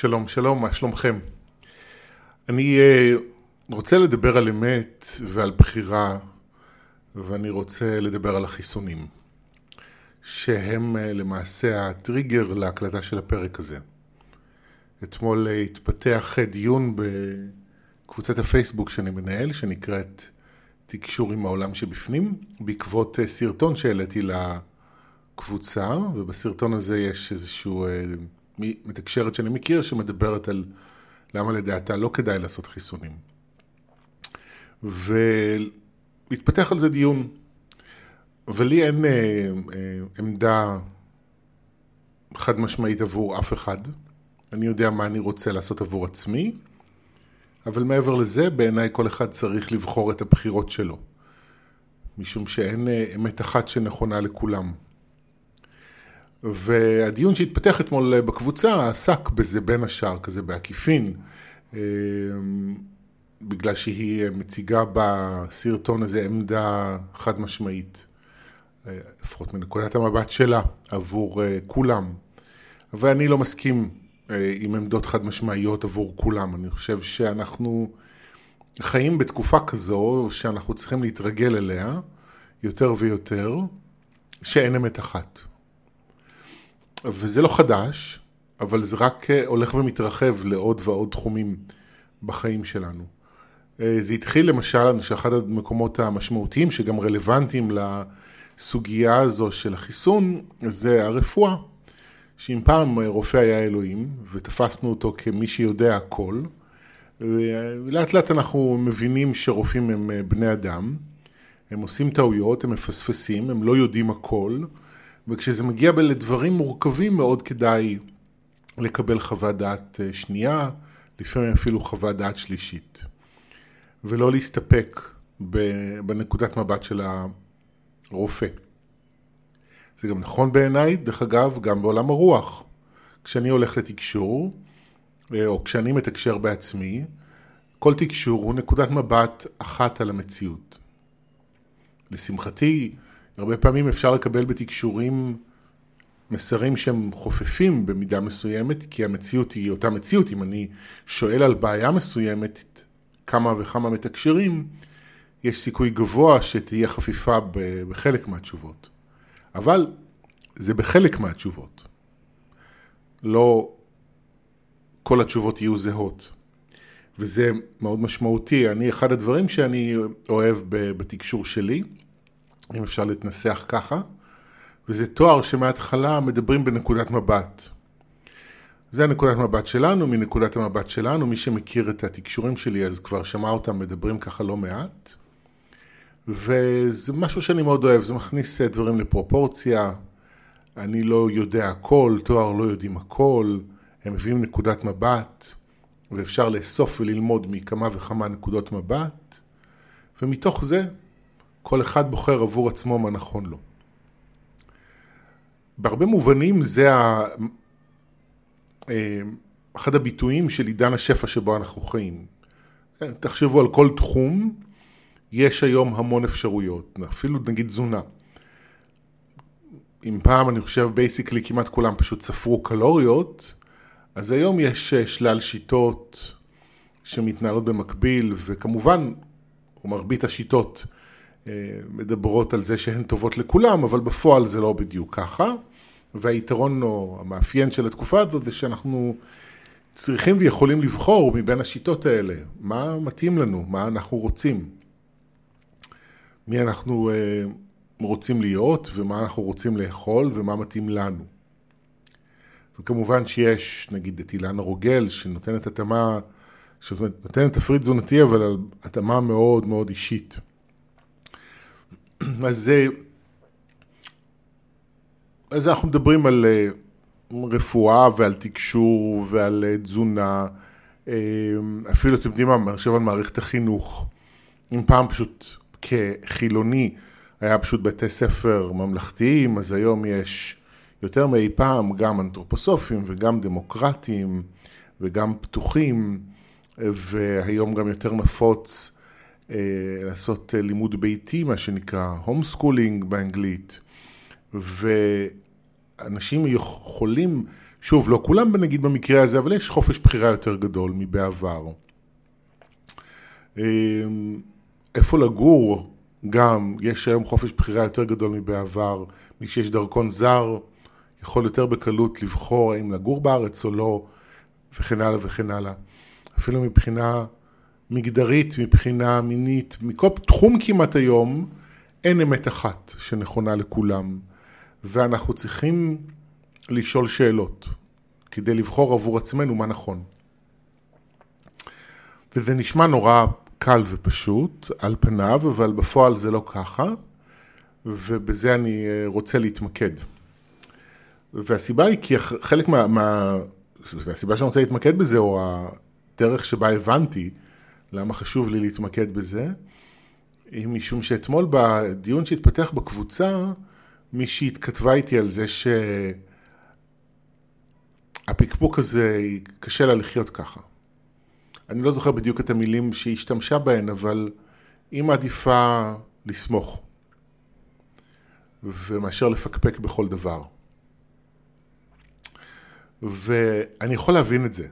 שלום, שלום, מה שלומכם? אני אה, רוצה לדבר על אמת ועל בחירה, ואני רוצה לדבר על החיסונים, שהם אה, למעשה הטריגר להקלטה של הפרק הזה. אתמול אה, התפתח דיון בקבוצת הפייסבוק שאני מנהל, שנקראת תקשור עם העולם שבפנים, בעקבות סרטון שהעליתי לקבוצה, ובסרטון הזה יש איזשהו... מתקשרת שאני מכיר שמדברת על למה לדעתה לא כדאי לעשות חיסונים. והתפתח על זה דיון. ולי אין אה, אה, עמדה חד משמעית עבור אף אחד. אני יודע מה אני רוצה לעשות עבור עצמי, אבל מעבר לזה, בעיניי כל אחד צריך לבחור את הבחירות שלו. משום שאין אה, אמת אחת שנכונה לכולם. והדיון שהתפתח אתמול בקבוצה עסק בזה בין השאר, כזה בעקיפין, אה, בגלל שהיא מציגה בסרטון הזה עמדה חד משמעית, אה, לפחות מנקודת המבט שלה, עבור אה, כולם. ואני לא מסכים עם עמדות חד משמעיות עבור כולם. אני חושב שאנחנו חיים בתקופה כזו שאנחנו צריכים להתרגל אליה יותר ויותר, שאין אמת אחת. וזה לא חדש, אבל זה רק אה, הולך ומתרחב לעוד ועוד תחומים בחיים שלנו. אה, זה התחיל למשל, שאחד המקומות המשמעותיים שגם רלוונטיים לסוגיה הזו של החיסון, זה הרפואה. שאם פעם רופא היה אלוהים, ותפסנו אותו כמי שיודע הכל, ולאט לאט אנחנו מבינים שרופאים הם אה, בני אדם, הם עושים טעויות, הם מפספסים, הם לא יודעים הכל, וכשזה מגיע לדברים מורכבים מאוד כדאי לקבל חוות דעת אה, שנייה, לפעמים אפילו חוות דעת שלישית. ולא להסתפק בנקודת מבט של הרופא. זה גם נכון בעיניי, דרך אגב, גם בעולם הרוח. כשאני הולך לתקשור, אה, או כשאני מתקשר בעצמי, כל תקשור הוא נקודת מבט אחת על המציאות. לשמחתי, הרבה פעמים אפשר לקבל בתקשורים מסרים שהם חופפים במידה מסוימת, כי המציאות היא אותה מציאות. אם אני שואל על בעיה מסוימת, כמה וכמה מתקשרים, יש סיכוי גבוה שתהיה חפיפה בחלק מהתשובות. אבל זה בחלק מהתשובות. לא כל התשובות יהיו זהות. וזה מאוד משמעותי. אני, אחד הדברים שאני אוהב בתקשור שלי, אם אפשר להתנסח ככה, וזה תואר שמההתחלה מדברים בנקודת מבט. זה הנקודת מבט שלנו, מנקודת המבט שלנו, מי שמכיר את התקשורים שלי אז כבר שמע אותם מדברים ככה לא מעט. וזה משהו שאני מאוד אוהב, זה מכניס דברים לפרופורציה, אני לא יודע הכל, תואר לא יודעים הכל, הם מביאים נקודת מבט, ואפשר לאסוף וללמוד מכמה וכמה נקודות מבט, ומתוך זה כל אחד בוחר עבור עצמו מה נכון לו. בהרבה מובנים זה ה... אה, אחד הביטויים של עידן השפע שבו אנחנו חיים. תחשבו על כל תחום, יש היום המון אפשרויות, אפילו נגיד תזונה. אם פעם אני חושב basically כמעט כולם פשוט ספרו קלוריות, אז היום יש אה, שלל שיטות שמתנהלות במקביל, וכמובן, מרבית השיטות אה, מדברות על זה שהן טובות לכולם, אבל בפועל זה לא בדיוק ככה. והיתרון או המאפיין של התקופה הזאת זה שאנחנו צריכים ויכולים לבחור מבין השיטות האלה, מה מתאים לנו, מה אנחנו רוצים, מי אנחנו אה, רוצים להיות ומה אנחנו רוצים לאכול ומה מתאים לנו. וכמובן שיש נגיד את אילנה רוגל שנותנת התאמה, שנותנת תפריט תזונתי אבל התאמה מאוד מאוד אישית. אז, אז אנחנו מדברים על אה, רפואה ועל תקשור ועל אה, תזונה, אה, אפילו אתם יודעים מה, אני חושב על מערכת החינוך. אם פעם פשוט כחילוני היה פשוט בתי ספר ממלכתיים, אז היום יש יותר מאי פעם גם אנתרופוסופים וגם דמוקרטיים וגם פתוחים, והיום גם יותר נפוץ לעשות אה, לימוד ביתי, מה שנקרא, homeschooling באנגלית, ואנשים יכולים שוב, לא כולם נגיד במקרה הזה, אבל יש חופש בחירה יותר גדול מבעבר. אמ, איפה לגור, גם, יש היום חופש בחירה יותר גדול מבעבר. מי שיש דרכון זר יכול יותר בקלות לבחור האם לגור בארץ או לא, וכן הלאה וכן הלאה. אפילו מבחינה מגדרית, מבחינה מינית, מכל תחום כמעט היום, אין אמת אחת שנכונה לכולם. ואנחנו צריכים לשאול שאלות כדי לבחור עבור עצמנו מה נכון. וזה נשמע נורא קל ופשוט על פניו, אבל בפועל זה לא ככה, ובזה אני אה, רוצה להתמקד. והסיבה היא כי חלק מה... מה הסיבה שאני רוצה להתמקד בזה, או הדרך שבה הבנתי למה חשוב לי להתמקד בזה, היא משום שאתמול בדיון שהתפתח בקבוצה, מישהי התכתבה איתי על זה שהפקפוק הזה, קשה לה לחיות ככה. אני לא זוכר בדיוק את המילים שהיא השתמשה בהן, אבל היא מעדיפה לסמוך, ומאשר לפקפק בכל דבר. ואני יכול להבין את זה.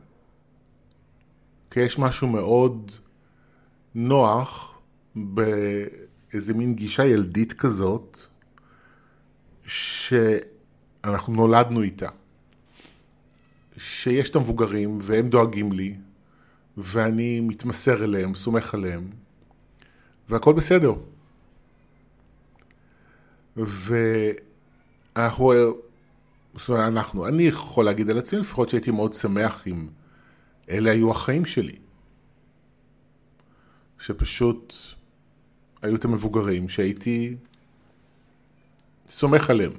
כי יש משהו מאוד נוח באיזה מין גישה ילדית כזאת, שאנחנו נולדנו איתה. שיש את המבוגרים והם דואגים לי, ואני מתמסר אליהם, סומך עליהם, והכל בסדר. ואנחנו, זאת אומרת, אנחנו, אני יכול להגיד על עצמי לפחות שהייתי מאוד שמח אם אלה היו החיים שלי. שפשוט היו את המבוגרים שהייתי סומך עליהם.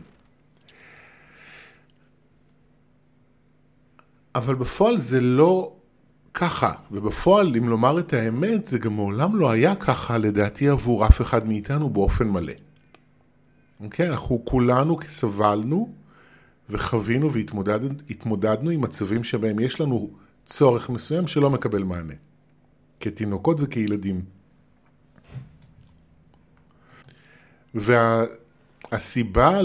אבל בפועל זה לא ככה, ובפועל, אם לומר את האמת, זה גם מעולם לא היה ככה, לדעתי, עבור אף אחד מאיתנו באופן מלא. אוקיי? אנחנו כולנו סבלנו וחווינו והתמודדנו עם מצבים שבהם יש לנו צורך מסוים שלא מקבל מענה. כתינוקות וכילדים. והסיבה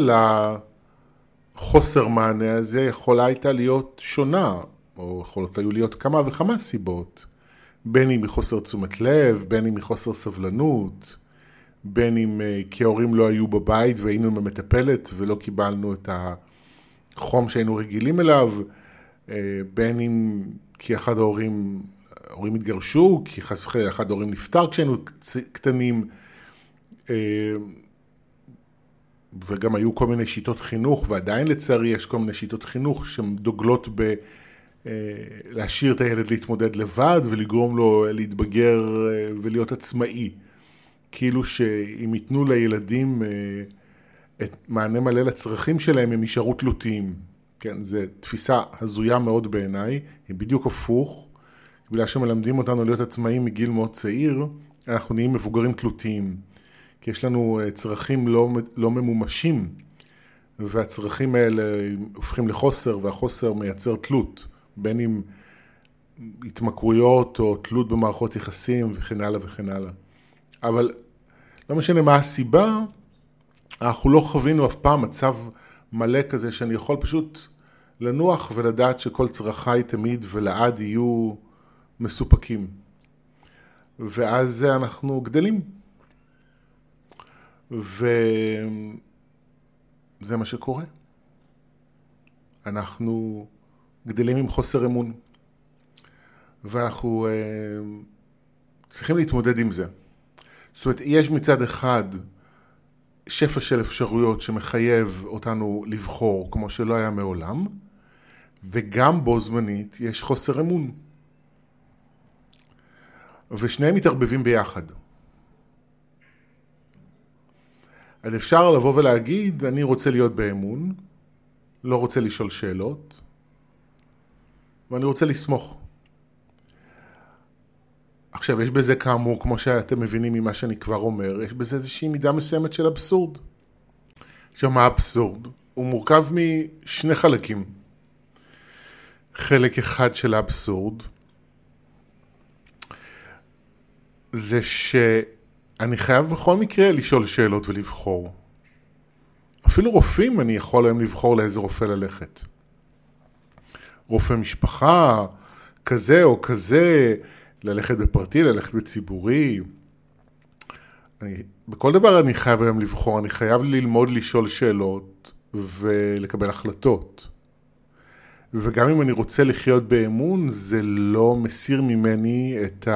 לחוסר מענה הזה יכולה הייתה להיות שונה או יכולות היו להיות כמה וכמה סיבות, בין אם מחוסר תשומת לב, בין אם מחוסר סבלנות, בין אם אה, כי ההורים לא היו בבית והיינו עם המטפלת ולא קיבלנו את החום שהיינו רגילים אליו, אה, בין אם כי אחד ההורים, ההורים התגרשו, כי חס וחלילה אחד ההורים נפטר כשהיינו קטנים, אה, וגם היו כל מיני שיטות חינוך, ועדיין לצערי יש כל מיני שיטות חינוך שהן דוגלות ב... אה, להשאיר את הילד להתמודד לבד ולגרום לו להתבגר אה, ולהיות עצמאי. כאילו שאם ייתנו לילדים את מענה מלא לצרכים שלהם, הם יישארו תלותיים. כן, זו תפיסה הזויה מאוד בעיניי, היא בדיוק הפוך. בגלל שמלמדים אותנו להיות עצמאים מגיל מאוד צעיר, אנחנו נהיים מבוגרים תלותיים. כי יש לנו צרכים לא, לא ממומשים, והצרכים האלה הופכים לחוסר, והחוסר מייצר תלות. בין אם התמכרויות או תלות במערכות יחסים וכן הלאה וכן הלאה. אבל לא משנה מה הסיבה, אנחנו לא חווינו אף פעם מצב מלא כזה שאני יכול פשוט לנוח ולדעת שכל צרכיי תמיד ולעד יהיו מסופקים. ואז אנחנו גדלים. וזה מה שקורה. אנחנו גדלים עם חוסר אמון. ואנחנו אה, צריכים להתמודד עם זה. זאת אומרת, יש מצד אחד שפע של אפשרויות שמחייב אותנו לבחור כמו שלא היה מעולם, וגם בו זמנית יש חוסר אמון. ושניהם מתערבבים ביחד. אז אפשר לבוא ולהגיד, אני רוצה להיות באמון, לא רוצה לשאול שאלות, ואני רוצה לסמוך. עכשיו, יש בזה כאמור, כמו שאתם מבינים ממה שאני כבר אומר, יש בזה איזושהי מידה מסוימת של אבסורד. עכשיו, מה האבסורד? הוא מורכב משני חלקים. חלק אחד של האבסורד זה שאני חייב בכל מקרה לשאול שאלות ולבחור. אפילו רופאים אני יכול היום לבחור לאיזה רופא ללכת. רופא משפחה, כזה או כזה, ללכת בפרטי, ללכת בציבורי. אני, בכל דבר אני חייב היום לבחור, אני חייב ללמוד לשאול שאלות ולקבל החלטות. וגם אם אני רוצה לחיות באמון, זה לא מסיר ממני את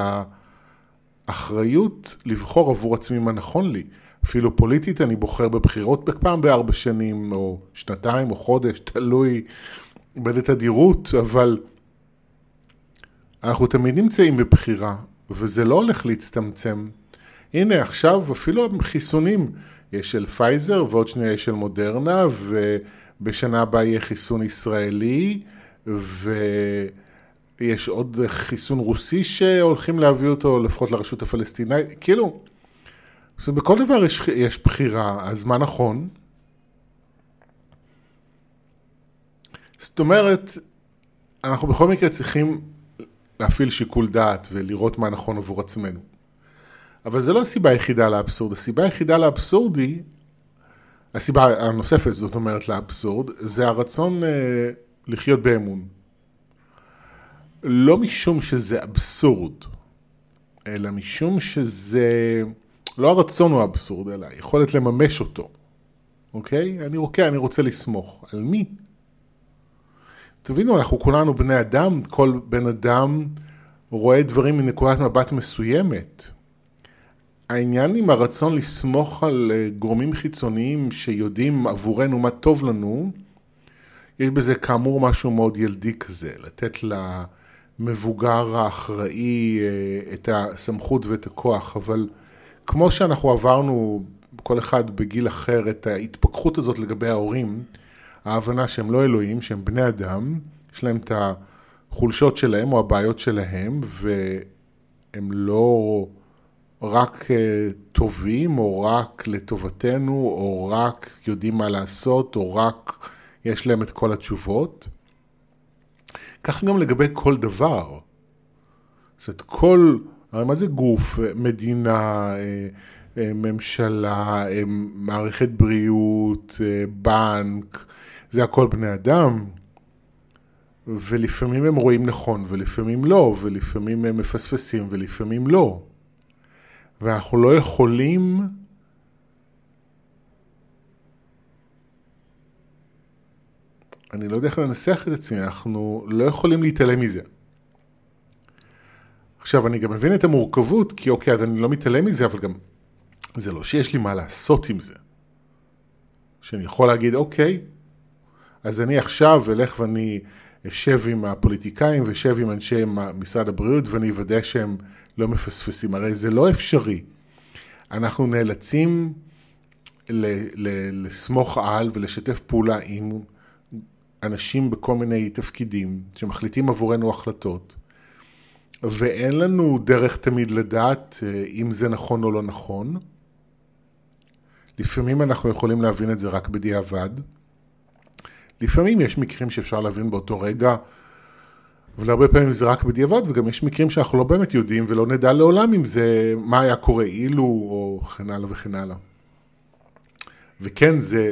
האחריות לבחור עבור עצמי מה נכון לי. אפילו פוליטית אני בוחר בבחירות פעם בארבע שנים, או שנתיים, או חודש, תלוי באיזה תדירות, אבל אנחנו תמיד נמצאים בבחירה, וזה לא הולך להצטמצם. הנה עכשיו אפילו החיסונים, יש של פייזר ועוד שנייה יש של מודרנה, ובשנה הבאה יהיה חיסון ישראלי, ויש עוד חיסון רוסי שהולכים להביא אותו לפחות לרשות הפלסטינאית, כאילו, בכל דבר יש, יש בחירה, אז מה נכון? זאת אומרת, אנחנו בכל מקרה צריכים להפעיל שיקול דעת ולראות מה נכון עבור עצמנו. אבל זו לא הסיבה היחידה לאבסורד. הסיבה היחידה לאבסורד היא, הסיבה הנוספת, זאת אומרת לאבסורד, זה הרצון אה, לחיות באמון. לא משום שזה אבסורד, אלא משום שזה, לא הרצון הוא אבסורד, אלא היכולת לממש אותו. אוקיי? אני, אוקיי, אני רוצה לסמוך. על מי? תבינו, אנחנו כולנו בני אדם, כל בן אדם רואה דברים מנקודת מבט מסוימת. העניין עם הרצון לסמוך על אה, גורמים חיצוניים שיודעים עבורנו מה טוב לנו, יש בזה כאמור משהו מאוד ילדי כזה, לתת למבוגר האחראי אה, את הסמכות ואת הכוח, אבל כמו שאנחנו עברנו, כל אחד בגיל אחר, את ההתפכחות הזאת לגבי ההורים, ההבנה שהם לא אלוהים, שהם בני אדם, יש להם את החולשות שלהם או הבעיות שלהם, והם לא רק אה, טובים, או רק לטובתנו, או רק יודעים מה לעשות, או רק יש להם את כל התשובות. כך גם לגבי כל דבר. זאת כל, מה זה גוף, מדינה, אה, אה, ממשלה, מערכת בריאות, בנק, זה הכל בני אדם, ולפעמים הם רואים נכון, ולפעמים לא, ולפעמים הם מפספסים, ולפעמים לא. ואנחנו לא יכולים אני לא יודע איך לנסח את עצמי, אנחנו לא יכולים להתעלם מזה. עכשיו, אני גם מבין את המורכבות, כי אוקיי, אז אני לא מתעלם מזה, אבל גם זה לא שיש לי מה לעשות עם זה. שאני יכול להגיד, אוקיי, אז אני עכשיו אלך ואני אשב עם הפוליטיקאים ואשב עם אנשי משרד הבריאות ואני אוודא שהם לא מפספסים. הרי זה לא אפשרי. אנחנו נאלצים לסמוך על ולשתף פעולה עם אנשים בכל מיני תפקידים שמחליטים עבורנו החלטות, ואין לנו דרך תמיד לדעת אה, אם זה נכון או לא נכון. לפעמים אנחנו יכולים להבין את זה רק בדיעבד. לפעמים יש מקרים שאפשר להבין באותו רגע, אבל הרבה פעמים זה רק בדיעבד, וגם יש מקרים שאנחנו לא באמת יודעים ולא נדע לעולם אם זה, מה היה קורה אילו, או וכן הלאה וכן הלאה. וכן, זה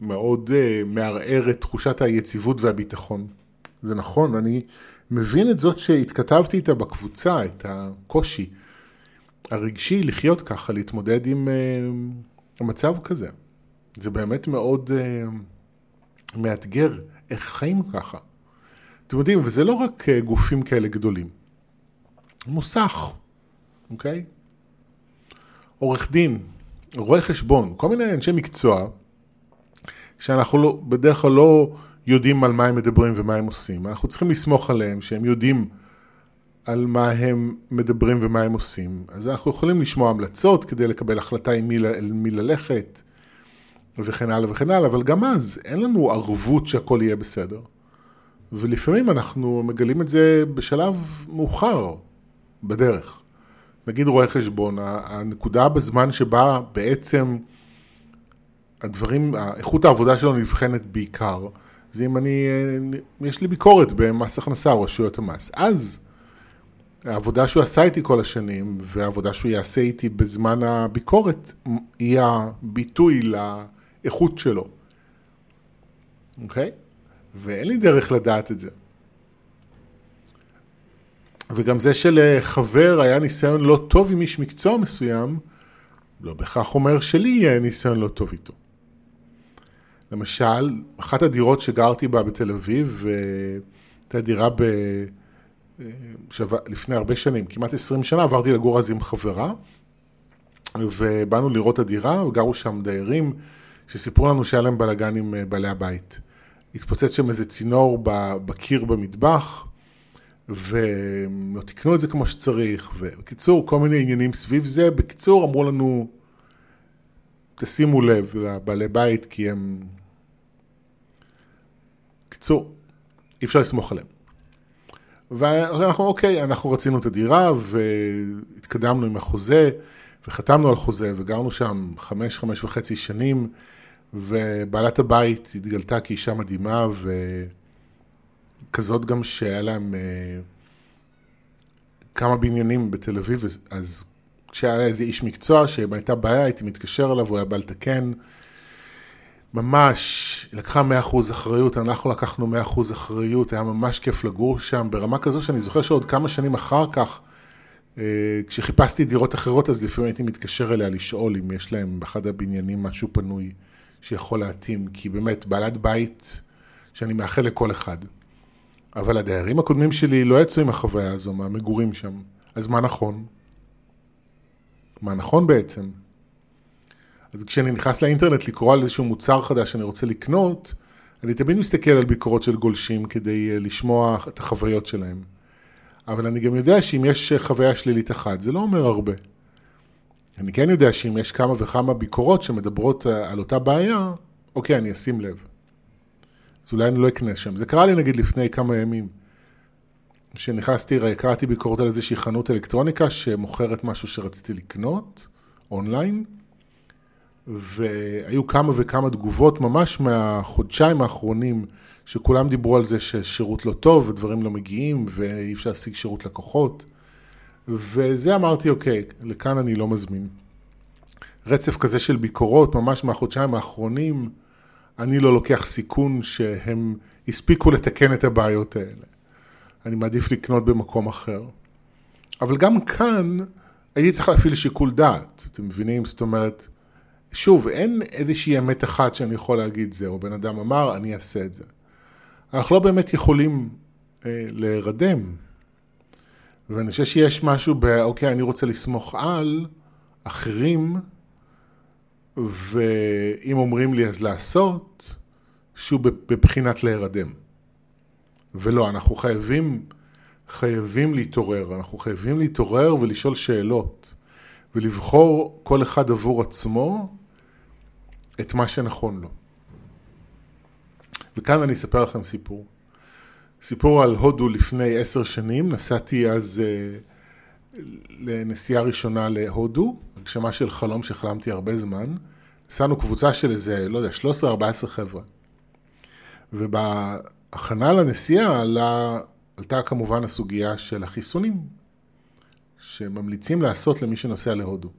מאוד uh, מערער את תחושת היציבות והביטחון. זה נכון, אני מבין את זאת שהתכתבתי איתה בקבוצה, את הקושי הרגשי לחיות ככה, להתמודד עם uh, המצב כזה. זה באמת מאוד... Uh, מאתגר, איך חיים ככה. אתם יודעים, וזה לא רק אה, גופים כאלה גדולים. מוסך, אוקיי? עורך דין, רואה חשבון, כל מיני אנשי מקצוע, שאנחנו לא, בדרך כלל לא יודעים על מה הם מדברים ומה הם עושים. אנחנו צריכים לסמוך עליהם, שהם יודעים על מה הם מדברים ומה הם עושים. אז אנחנו יכולים לשמוע המלצות כדי לקבל החלטה עם מי, מי ללכת. וכן הלאה וכן הלאה, אבל גם אז אין לנו ערבות שהכל יהיה בסדר. ולפעמים אנחנו מגלים את זה בשלב מאוחר בדרך. נגיד רואה חשבון, הנקודה בזמן שבה בעצם הדברים, איכות העבודה שלו נבחנת בעיקר, זה אם אני, יש לי ביקורת במס הכנסה או רשויות המס. אז העבודה שהוא עשה איתי כל השנים, והעבודה שהוא יעשה איתי בזמן הביקורת, היא הביטוי ל... האיכות שלו, אוקיי? ואין לי דרך לדעת את זה. וגם זה שלחבר היה ניסיון לא טוב עם איש מקצוע מסוים, לא בהכרח אומר שלי יהיה ניסיון לא טוב איתו. למשל, אחת הדירות שגרתי בה בתל אביב, הייתה דירה ב... שווה, לפני הרבה שנים, כמעט 20 שנה, עברתי לגור אז עם חברה, ובאנו לראות את הדירה, וגרו שם דיירים שסיפרו לנו שהיה להם בלאגן עם אה, בעלי הבית. התפוצץ שם איזה צינור בקיר במטבח, ולא תיקנו את זה כמו שצריך, ובקיצור, כל מיני עניינים סביב זה. בקיצור, אמרו לנו, תשימו לב לבעלי בית, כי הם... קיצור, אי אפשר לסמוך עליהם. ואנחנו, אוקיי, אנחנו רצינו את הדירה, והתקדמנו עם החוזה, וחתמנו על חוזה, וגרנו שם חמש, חמש וחצי שנים, ובעלת הבית התגלתה כאישה מדהימה, וכזאת גם שהיה להם אה, כמה בניינים בתל אביב, אז כשהיה איזה איש מקצוע שאם הייתה בעיה, הייתי מתקשר אליו, הוא היה בא לתקן. ממש, לקחה 100% אחריות, אנחנו לקחנו 100% אחריות, היה ממש כיף לגור שם, ברמה כזו שאני זוכר שעוד כמה שנים אחר כך, אה, כשחיפשתי דירות אחרות, אז לפעמים הייתי מתקשר אליה לשאול אם יש להם באחד הבניינים משהו פנוי שיכול להתאים, כי באמת, בעלת בית שאני מאחל לכל אחד. אבל הדיירים הקודמים שלי לא יצאו עם החוויה הזו מהמגורים שם, אז מה נכון? מה נכון בעצם? אז כשאני נכנס לאינטרנט לקרוא על איזשהו מוצר חדש שאני רוצה לקנות, אני תמיד מסתכל על ביקורות של גולשים כדי אה, לשמוע את החוויות שלהם. אבל אני גם יודע שאם יש חוויה שלילית אחת, זה לא אומר הרבה. אני כן יודע שאם יש כמה וכמה ביקורות שמדברות אה, על אותה בעיה, אוקיי, אני אשים לב. אז אולי אני לא אכנס שם. זה קרה לי נגיד לפני כמה ימים. כשנכנסתי, קראתי ביקורות על איזושהי חנות אלקטרוניקה שמוכרת משהו שרציתי לקנות, אונליין, והיו כמה וכמה תגובות ממש מהחודשיים האחרונים, שכולם דיברו על זה ששירות לא טוב ודברים לא מגיעים ואי אפשר להשיג שירות לקוחות. וזה אמרתי, אוקיי, לכאן אני לא מזמין. רצף כזה של ביקורות, ממש מהחודשיים האחרונים, אני לא לוקח סיכון שהם הספיקו לתקן את הבעיות האלה. אני מעדיף לקנות במקום אחר. אבל גם כאן הייתי צריך להפעיל שיקול דעת, אתם מבינים? זאת אומרת, שוב, אין איזושהי אמת אחת שאני יכול להגיד זהו, בן אדם אמר, אני אעשה את זה. אנחנו לא באמת יכולים אה, להירדם. ואני חושב שיש משהו ב, אוקיי, אני רוצה לסמוך על אחרים, ואם אומרים לי אז לעשות, שהוא בבחינת להירדם. ולא, אנחנו חייבים, חייבים להתעורר, אנחנו חייבים להתעורר ולשאול שאלות, ולבחור כל אחד עבור עצמו את מה שנכון לו. וכאן אני אספר לכם סיפור. סיפור על הודו לפני עשר שנים, נסעתי אז אה, לנסיעה ראשונה להודו, הגשמה של חלום שחלמתי הרבה זמן. נסענו קבוצה של איזה, לא יודע, 13-14 חבר'ה. ובהכנה לנסיעה עלה, עלתה כמובן הסוגיה של החיסונים, שממליצים לעשות למי שנוסע להודו.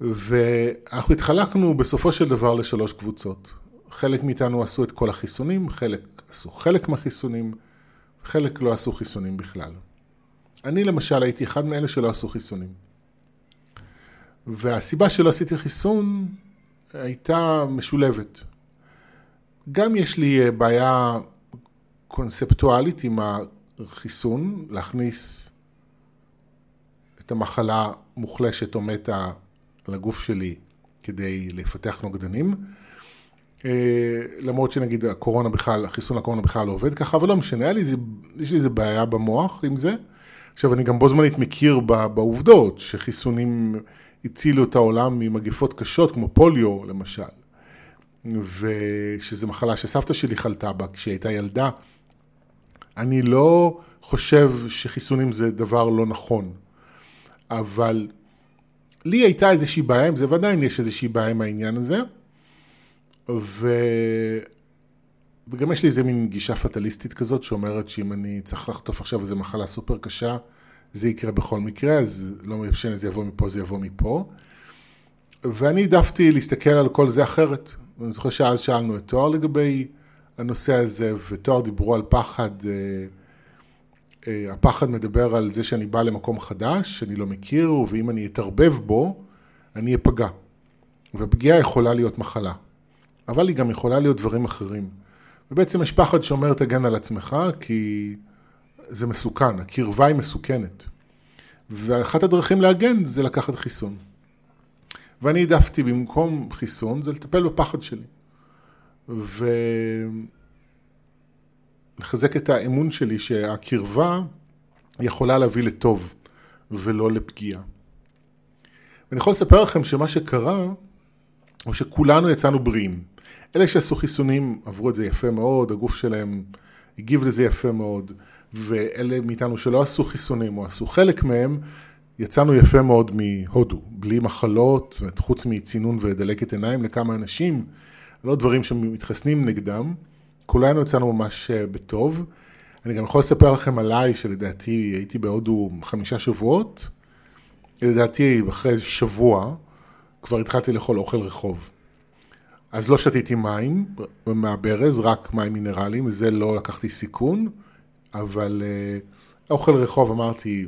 ואנחנו התחלקנו בסופו של דבר לשלוש קבוצות. חלק מאיתנו עשו את כל החיסונים, חלק עשו חלק מהחיסונים, חלק לא עשו חיסונים בכלל. אני למשל הייתי אחד מאלה שלא עשו חיסונים. והסיבה שלא עשיתי חיסון הייתה משולבת. גם יש לי אה, בעיה קונספטואלית עם החיסון, להכניס את המחלה מוחלשת או מתה לגוף שלי כדי לפתח נוגדנים. אה, למרות שנגיד הקורונה בכלל, החיסון לקורונה בכלל לא עובד ככה, אבל לא משנה, היה לי איזה, יש לי איזה בעיה במוח עם זה. עכשיו, אני גם בו זמנית מכיר בעובדות שחיסונים הצילו את העולם ממגפות קשות כמו פוליו למשל, ושזו מחלה שסבתא שלי חלתה בה כשהיא הייתה ילדה. אני לא חושב שחיסונים זה דבר לא נכון, אבל לי הייתה איזושהי בעיה עם זה, ועדיין יש איזושהי בעיה עם העניין הזה. ו... וגם יש לי איזה מין גישה פטליסטית כזאת שאומרת שאם אני צריך לחטוף עכשיו איזו מחלה סופר קשה, זה יקרה בכל מקרה, אז לא משנה, זה יבוא מפה, זה יבוא מפה. ואני העדפתי להסתכל על כל זה אחרת. אני זוכר שאז שאלנו את תואר לגבי הנושא הזה, ותואר דיברו על פחד, אה, הפחד מדבר על זה שאני בא למקום חדש, שאני לא מכיר, ואם אני אתערבב בו, אני אפגע. והפגיעה יכולה להיות מחלה, אבל היא גם יכולה להיות דברים אחרים. ובעצם יש פחד שאומר תגן על עצמך, כי זה מסוכן, הקרבה היא מסוכנת. ואחת הדרכים להגן זה לקחת חיסון. ואני העדפתי במקום חיסון, זה לטפל בפחד שלי. ולחזק את האמון שלי שהקרבה יכולה להביא לטוב ולא לפגיעה. ואני יכול לספר לכם שמה שקרה, הוא שכולנו יצאנו בריאים. אלה שעשו חיסונים עברו את זה יפה מאוד, הגוף שלהם הגיב לזה יפה מאוד, ואלה מאיתנו שלא עשו חיסונים או עשו חלק מהם, יצאנו יפה מאוד מהודו, בלי מחלות, חוץ מצינון ודלקת עיניים לכמה אנשים, לא דברים שמתחסנים נגדם, כולנו יצאנו ממש אה, בטוב. אני גם יכול לספר לכם עליי, שלדעתי הייתי בהודו חמישה שבועות, לדעתי אחרי איזה שבוע כבר התחלתי לאכול אוכל רחוב. אז לא שתיתי מים מהברז, רק מים מינרליים, זה לא לקחתי סיכון, אבל uh, אוכל רחוב אמרתי,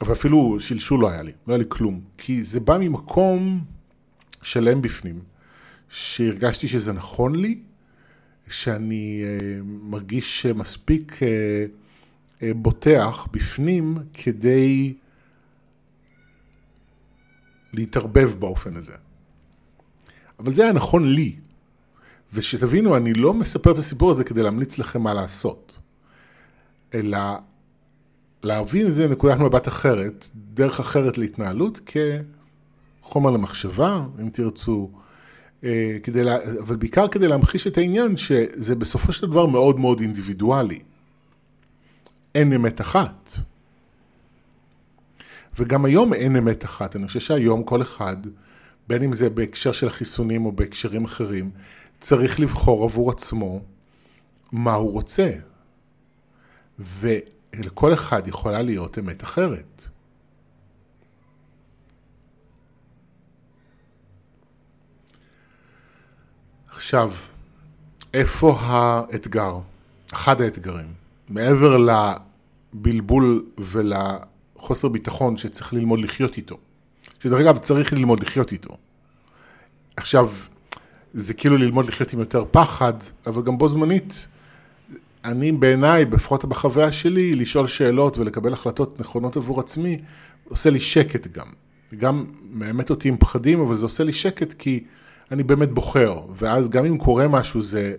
ואפילו שלשול לא היה לי, לא היה לי כלום, כי זה בא ממקום שלם בפנים, שהרגשתי שזה נכון לי, שאני uh, מרגיש מספיק uh, uh, בוטח בפנים כדי להתערבב באופן הזה. אבל זה היה נכון לי. ושתבינו, אני לא מספר את הסיפור הזה כדי להמליץ לכם מה לעשות, אלא להבין את זה מנקודת מבט אחרת, דרך אחרת להתנהלות, כחומר למחשבה, אם תרצו, אה, כדי לה... אבל בעיקר כדי להמחיש את העניין שזה בסופו של דבר מאוד מאוד אינדיבידואלי. אין אמת אחת. וגם היום אין אמת אחת. אני חושב שהיום כל אחד, בין אם זה בהקשר של החיסונים או בהקשרים אחרים, צריך לבחור עבור עצמו מה הוא רוצה. ולכל אחד יכולה להיות אמת אחרת. עכשיו, איפה האתגר? אחד האתגרים. מעבר לבלבול ול... חוסר ביטחון שצריך ללמוד לחיות איתו. שדרך אגב, צריך ללמוד לחיות איתו. עכשיו, זה כאילו ללמוד לחיות עם יותר פחד, אבל גם בו זמנית, אני בעיניי, לפחות בחוויה שלי, לשאול שאלות ולקבל החלטות נכונות עבור עצמי, עושה לי שקט גם. גם מאמת אותי עם פחדים, אבל זה עושה לי שקט כי אני באמת בוחר, ואז גם אם קורה משהו, זה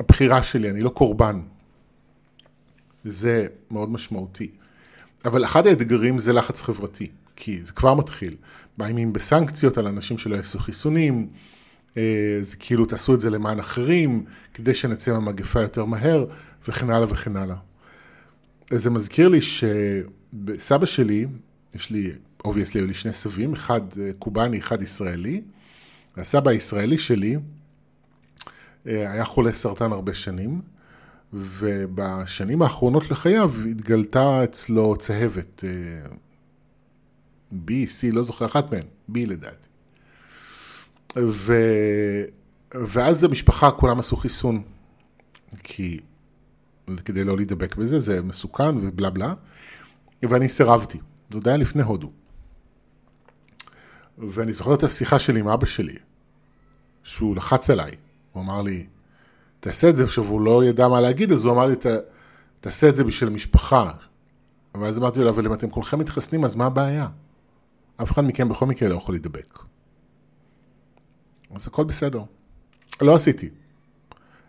הבחירה שלי, אני לא קורבן. זה מאוד משמעותי. אבל אחד האתגרים זה לחץ חברתי, כי זה כבר מתחיל. מאיימים בסנקציות על אנשים שלא יעשו חיסונים, אה, זה כאילו תעשו את זה למען אחרים, כדי שנצא מהמגפה יותר מהר, וכן הלאה וכן הלאה. זה מזכיר לי שסבא שלי, יש לי, obviously, היו לי שני סבים, אחד אה, קובאני, אחד ישראלי. והסבא הישראלי שלי אה, היה חולה סרטן הרבה שנים, ובשנים האחרונות לחייו התגלתה אצלו צהבת, אה, B, C, לא זוכר, אחת מהן, B לדעתי. ו... ואז המשפחה, כולם עשו חיסון, כי כדי לא להידבק בזה, זה מסוכן ובלה בלה, ואני סירבתי, זה עוד היה לפני הודו. ואני זוכר את השיחה שלי עם אבא שלי, שהוא לחץ עליי, הוא אמר לי, תעשה את זה, עכשיו הוא לא ידע מה להגיד, אז הוא אמר לי, תעשה את זה בשביל המשפחה. אבל אז אמרתי לו, אבל אם אתם כולכם מתחסנים, אז מה הבעיה? אף אחד מכם בכל מקרה לא יכול להידבק. אז הכל בסדר. לא עשיתי.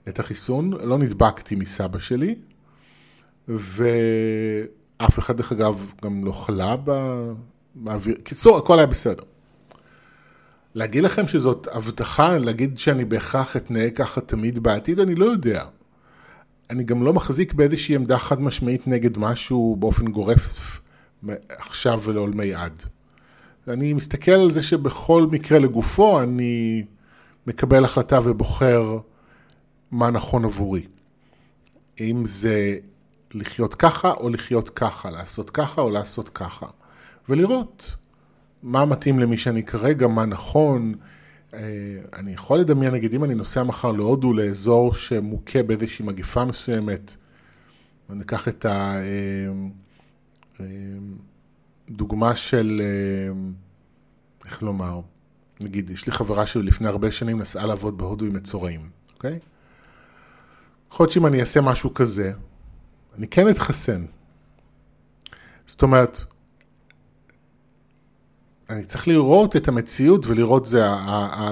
את החיסון, לא נדבקתי מסבא שלי, ואף אחד, דרך אגב, גם לא חלה באוויר. קיצור, הכל היה בסדר. להגיד לכם שזאת הבטחה, להגיד שאני בהכרח אתנהג ככה תמיד בעתיד, אני לא יודע. אני גם לא מחזיק באיזושהי עמדה חד משמעית נגד משהו באופן גורף עכשיו ולעולמי עד. אני מסתכל על זה שבכל מקרה לגופו אני מקבל החלטה ובוחר מה נכון עבורי. אם זה לחיות ככה או לחיות ככה, לעשות ככה או לעשות ככה. ולראות מה מתאים למי שאני כרגע, מה נכון. אני יכול לדמיין, נגיד, אם אני נוסע מחר להודו, לאזור שמוכה באיזושהי מגיפה מסוימת, אני אקח את הדוגמה של, איך לומר, נגיד, יש לי חברה שלי לפני הרבה שנים נסעה לעבוד בהודו עם מצורעים, אוקיי? יכול להיות שאם אני אעשה משהו כזה, אני כן אתחסן. זאת אומרת, אני צריך לראות את המציאות ולראות זה,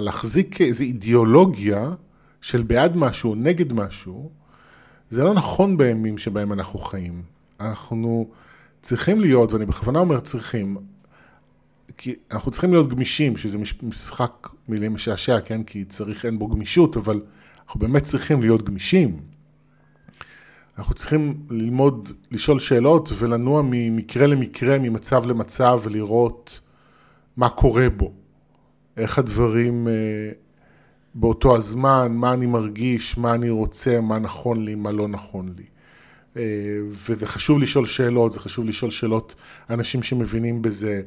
להחזיק איזו אידיאולוגיה של בעד משהו, נגד משהו, זה לא נכון בימים שבהם אנחנו חיים. אנחנו צריכים להיות, ואני בכוונה אומר צריכים, כי אנחנו צריכים להיות גמישים, שזה משחק מילים משעשע, כן? כי צריך, אין בו גמישות, אבל אנחנו באמת צריכים להיות גמישים. אנחנו צריכים ללמוד, לשאול שאלות ולנוע ממקרה למקרה, ממצב למצב ולראות מה קורה בו, איך הדברים אה, באותו הזמן, מה אני מרגיש, מה אני רוצה, מה נכון לי, מה לא נכון לי. אה, וזה חשוב לשאול שאלות, זה חשוב לשאול שאלות אנשים שמבינים בזה,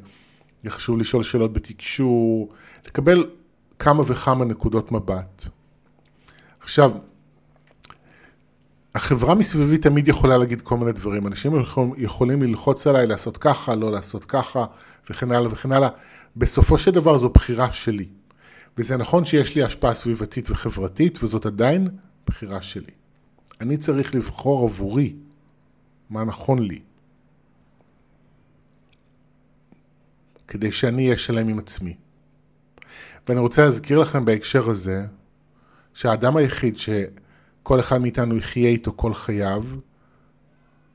זה חשוב לשאול שאלות בתקשור, לקבל כמה וכמה נקודות מבט. עכשיו, החברה מסביבי תמיד יכולה להגיד כל מיני דברים. אנשים יכולים ללחוץ עליי לעשות ככה, לא לעשות ככה, וכן הלאה וכן הלאה. בסופו של דבר זו בחירה שלי. וזה נכון שיש לי השפעה סביבתית וחברתית, וזאת עדיין בחירה שלי. אני צריך לבחור עבורי מה נכון לי. כדי שאני אהיה שלם עם עצמי. ואני רוצה להזכיר לכם בהקשר הזה, שהאדם היחיד שכל אחד מאיתנו יחיה איתו כל חייו,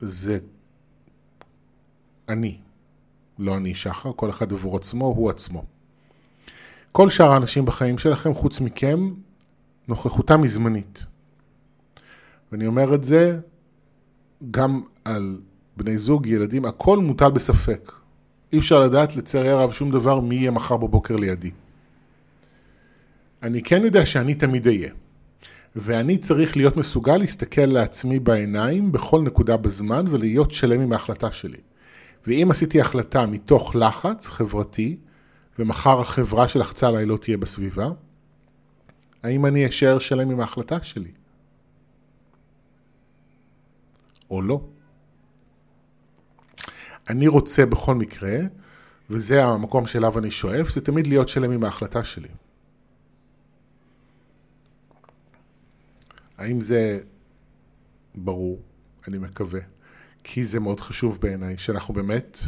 זה אני. לא אני שחר, כל אחד עבור עצמו, הוא עצמו. כל שאר האנשים בחיים שלכם, חוץ מכם, נוכחותם היא זמנית. ואני אומר את זה גם על בני זוג, ילדים, הכל מוטל בספק. אי אפשר לדעת לצערי הרב שום דבר מי יהיה מחר בבוקר לידי. אני כן יודע שאני תמיד אהיה. ואני צריך להיות מסוגל להסתכל לעצמי בעיניים בכל נקודה בזמן ולהיות שלם עם ההחלטה שלי. ואם עשיתי החלטה מתוך לחץ חברתי, ומחר החברה שלחצה עליי לא תהיה בסביבה, האם אני אשאר שלם עם ההחלטה שלי? או לא? אני רוצה בכל מקרה, וזה המקום שאליו אני שואף, זה תמיד להיות שלם עם ההחלטה שלי. האם זה ברור? אני מקווה. כי זה מאוד חשוב בעיניי, שאנחנו באמת...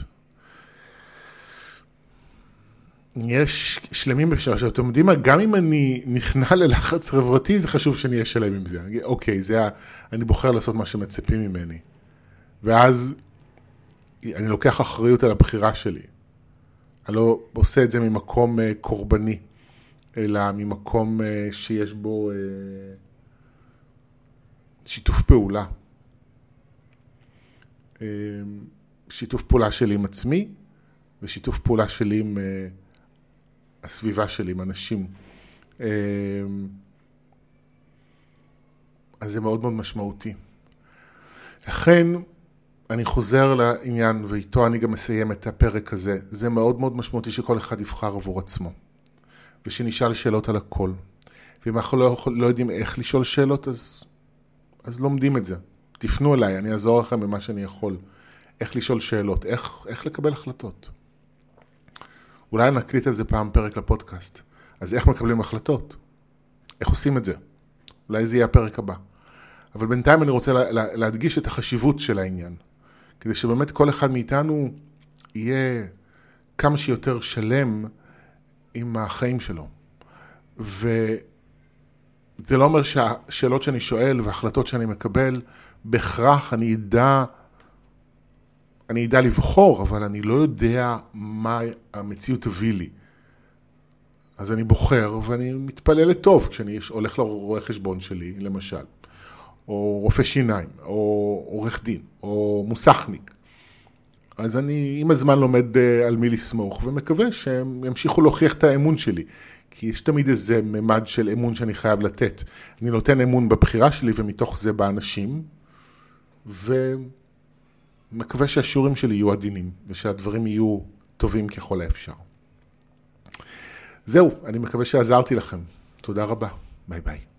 יש שלמים בשביל שאתם יודעים מה, גם אם אני נכנע ללחץ חברתי, זה חשוב שאני אהיה שלם עם זה. אוקיי, זה ה... אני בוחר לעשות מה שמצפים ממני. ואז אני לוקח אחריות על הבחירה שלי. אני לא עושה את זה ממקום uh, קורבני, אלא ממקום uh, שיש בו uh, שיתוף פעולה. Uh, שיתוף פעולה שלי עם עצמי, ושיתוף פעולה שלי עם uh, הסביבה שלי, עם אנשים. Uh, אז זה מאוד מאוד משמעותי. לכן, אני חוזר לעניין, ואיתו אני גם מסיים את הפרק הזה. זה מאוד מאוד משמעותי שכל אחד יבחר עבור עצמו. ושנשאל שאלות על הכל. ואם אנחנו לא, לא יודעים איך לשאול שאלות, אז, אז לומדים את זה. תפנו אליי, אני אעזור לכם במה שאני יכול. איך לשאול שאלות, איך, איך לקבל החלטות. אולי נקליט על זה פעם פרק לפודקאסט. אז איך מקבלים החלטות? איך עושים את זה? אולי זה יהיה הפרק הבא. אבל בינתיים אני רוצה לה, לה, להדגיש את החשיבות של העניין. כדי שבאמת כל אחד מאיתנו יהיה כמה שיותר שלם עם החיים שלו. וזה לא אומר שהשאלות שאני שואל וההחלטות שאני מקבל, בהכרח אני אדע, אני אדע לבחור, אבל אני לא יודע מה המציאות תביא לי. אז אני בוחר ואני מתפלל לטוב כשאני הולך לרואה חשבון שלי, למשל. או רופא שיניים, או עורך דין, או מוסכניק. אז אני עם הזמן לומד אה, על מי לסמוך, ומקווה שהם ימשיכו להוכיח את האמון שלי. כי יש תמיד איזה ממד של אמון שאני חייב לתת. אני נותן אמון בבחירה שלי ומתוך זה באנשים, ומקווה שהשיעורים שלי יהיו עדינים, ושהדברים יהיו טובים ככל האפשר. זהו, אני מקווה שעזרתי לכם. תודה רבה. ביי ביי.